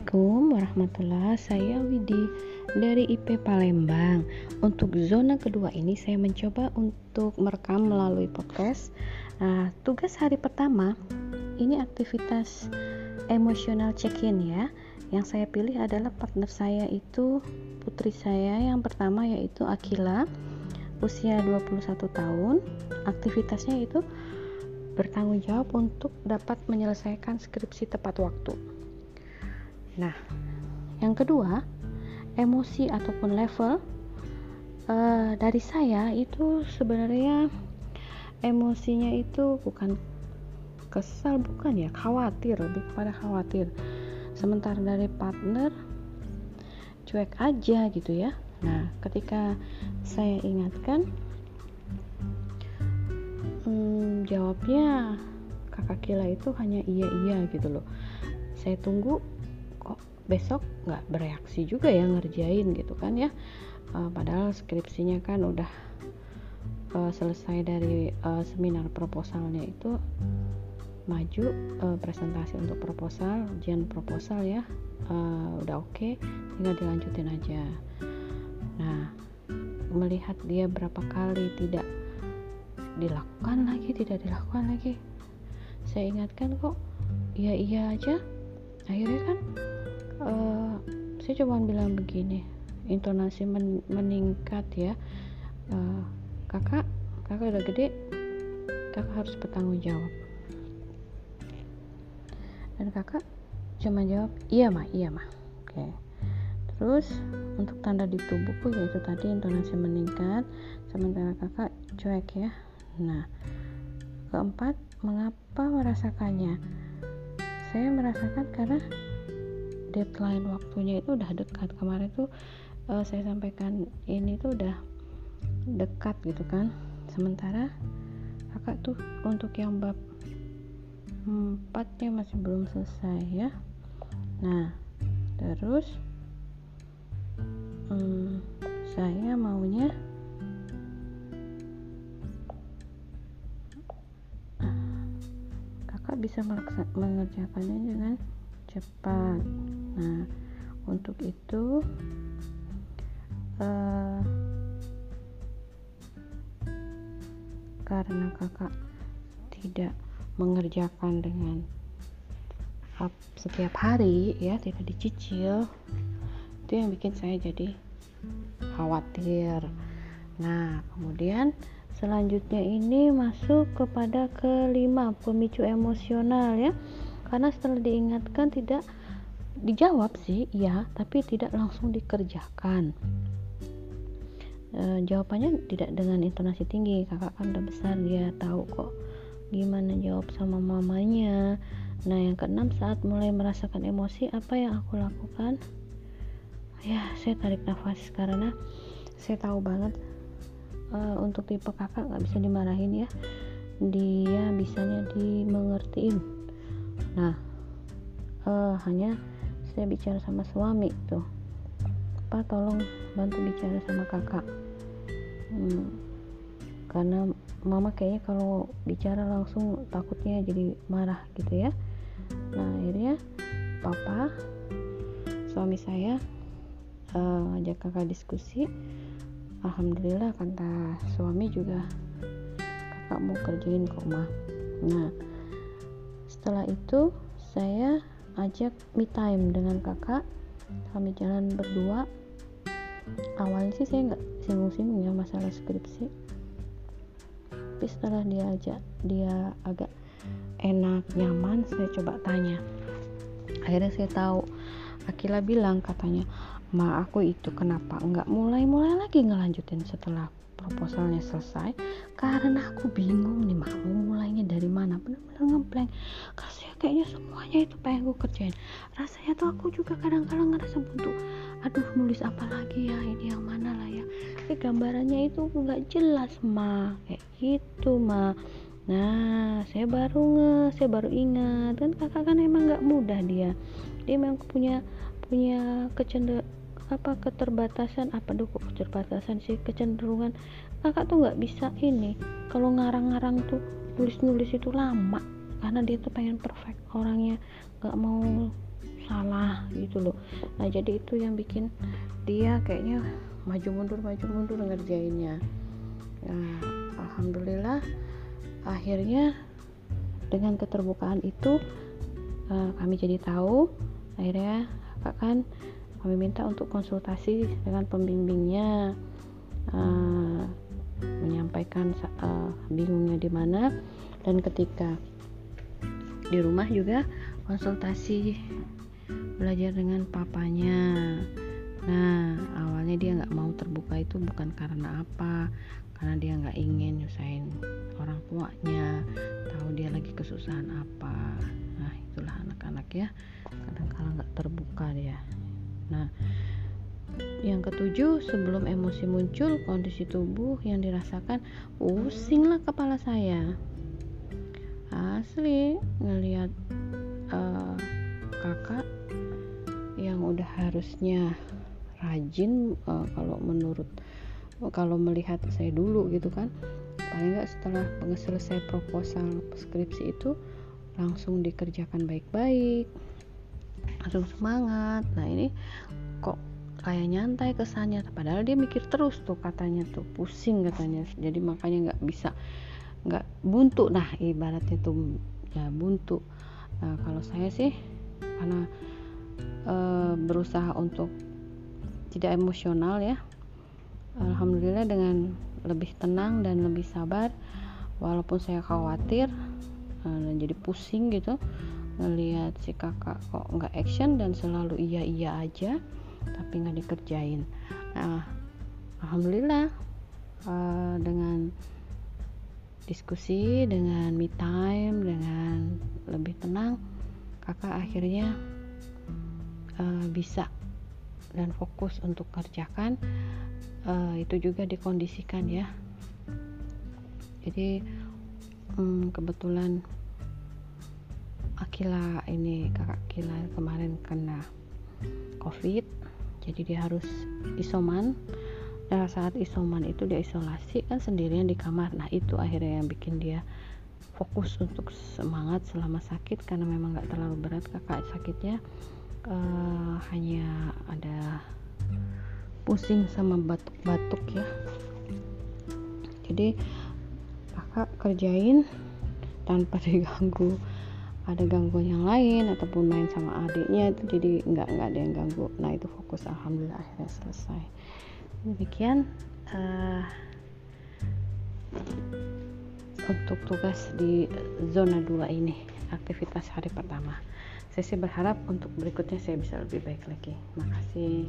Assalamualaikum warahmatullahi Saya Widi dari IP Palembang. Untuk zona kedua ini saya mencoba untuk merekam melalui podcast. Nah, Tugas hari pertama ini aktivitas emosional check-in ya. Yang saya pilih adalah partner saya itu putri saya yang pertama yaitu Akila Usia 21 tahun. Aktivitasnya itu bertanggung jawab untuk dapat menyelesaikan skripsi tepat waktu Nah, yang kedua, emosi ataupun level uh, dari saya itu sebenarnya emosinya itu bukan kesal bukan ya khawatir lebih kepada khawatir. Sementara dari partner cuek aja gitu ya. Nah ketika saya ingatkan hmm, jawabnya kakak Kila itu hanya iya iya gitu loh. Saya tunggu besok nggak bereaksi juga ya ngerjain gitu kan ya. Uh, padahal skripsinya kan udah uh, selesai dari uh, seminar proposalnya itu maju uh, presentasi untuk proposal ujian proposal ya uh, udah oke okay, tinggal dilanjutin aja. Nah melihat dia berapa kali tidak dilakukan lagi tidak dilakukan lagi saya ingatkan kok iya iya aja akhirnya kan uh, saya cuma bilang begini intonasi men meningkat ya. Uh, kakak kakak udah gede kakak harus bertanggung jawab. Dan kakak cuma jawab iya mah iya mah oke. Okay. terus untuk tanda di tubuhku yaitu tadi intonasi meningkat sementara kakak cuek ya. Nah keempat mengapa merasakannya saya merasakan karena deadline waktunya itu udah dekat. Kemarin tuh uh, saya sampaikan ini tuh udah dekat gitu kan. Sementara kakak tuh untuk yang bab empatnya masih belum selesai ya. Nah terus hmm, saya maunya kakak bisa mengerjakannya dengan cepat. Nah untuk itu uh, karena kakak tidak mengerjakan dengan setiap hari ya tidak dicicil itu yang bikin saya jadi khawatir. Nah kemudian selanjutnya ini masuk kepada kelima pemicu emosional ya. Karena setelah diingatkan tidak dijawab sih ya tapi tidak langsung dikerjakan. E, jawabannya tidak dengan intonasi tinggi kakak kan udah besar dia tahu kok gimana jawab sama mamanya. Nah yang keenam saat mulai merasakan emosi apa yang aku lakukan? Ya saya tarik nafas karena saya tahu banget uh, untuk tipe kakak nggak bisa dimarahin ya. Dia bisanya dimengertiin. Nah uh, hanya saya bicara sama suami tuh. Pak tolong bantu bicara sama kakak. Hmm, karena mama kayaknya kalau bicara langsung takutnya jadi marah gitu ya. Nah akhirnya papa suami saya uh, ajak kakak diskusi alhamdulillah kata suami juga kakak mau kerjain kok mah nah setelah itu saya ajak me time dengan kakak. Kami jalan berdua. Awalnya sih saya nggak singgung-singgung ya masalah skripsi. Tapi setelah dia ajak dia agak enak nyaman saya coba tanya. Akhirnya saya tahu Akila bilang katanya ma aku itu kenapa nggak mulai-mulai lagi ngelanjutin setelah proposalnya selesai? Karena aku bingung nih mau mulainya dari mana? Bener-bener ngeblank. Saya kayaknya semuanya itu pengen gue kerjain. Rasanya tuh aku juga kadang-kadang ngerasa buntu. Aduh nulis apa lagi ya? Ini yang mana lah ya? Tapi gambarannya itu nggak jelas mah kayak gitu mah nah saya baru nge saya baru ingat. Kan kakak kan emang nggak mudah dia dia memang punya punya kecenderungan apa keterbatasan. Apa duh keterbatasan sih? Kecenderungan. Kakak tuh nggak bisa ini kalau ngarang-ngarang tuh nulis-nulis itu lama. Karena dia tuh pengen perfect orangnya nggak mau salah gitu loh. Nah jadi itu yang bikin dia kayaknya maju mundur maju mundur ngerjainnya. Nah, alhamdulillah akhirnya dengan keterbukaan itu uh, kami jadi tahu akhirnya kakak kan kami minta untuk konsultasi dengan pembimbingnya uh, menyampaikan uh, bingungnya di mana. Dan ketika di rumah juga konsultasi belajar dengan papanya. Nah awalnya dia nggak mau terbuka itu bukan karena apa karena dia nggak ingin nyusahin orang tuanya tahu dia lagi kesusahan apa. Nah itulah anak-anak ya kadang kala nggak terbuka dia nah yang ketujuh, sebelum emosi muncul, kondisi tubuh yang dirasakan pusinglah kepala saya. Asli ngelihat uh, kakak yang udah harusnya rajin uh, kalau menurut kalau melihat saya dulu gitu kan paling nggak setelah selesai proposal skripsi itu langsung dikerjakan baik-baik langsung semangat. Nah ini kok kayak nyantai kesannya. Padahal dia mikir terus tuh katanya tuh. Pusing katanya. Jadi makanya nggak bisa nggak buntu. Nah ibaratnya tuh ya buntu. Nah kalau saya sih karena e, berusaha untuk tidak emosional ya. Alhamdulillah dengan lebih tenang dan lebih sabar walaupun saya khawatir e, jadi pusing gitu ngelihat si kakak kok nggak action dan selalu iya iya aja tapi nggak dikerjain. Nah alhamdulillah uh, dengan diskusi dengan me time dengan lebih tenang kakak akhirnya uh, bisa dan fokus untuk kerjakan. Uh, itu juga dikondisikan ya. Jadi um, kebetulan Akila ini kakak Akila kemarin kena covid jadi dia harus isoman. Nah saat isoman itu dia isolasi kan sendirian di kamar. Nah itu akhirnya yang bikin dia fokus untuk semangat selama sakit karena memang nggak terlalu berat kakak sakitnya uh, hanya ada pusing sama batuk-batuk ya. Jadi kakak kerjain tanpa diganggu ada gangguan yang lain ataupun main sama adiknya itu jadi nggak nggak ada yang ganggu. Nah itu fokus alhamdulillah akhirnya selesai. Demikian uh, untuk tugas di zona 2 ini aktivitas hari pertama. Saya sih berharap untuk berikutnya saya bisa lebih baik lagi. Makasih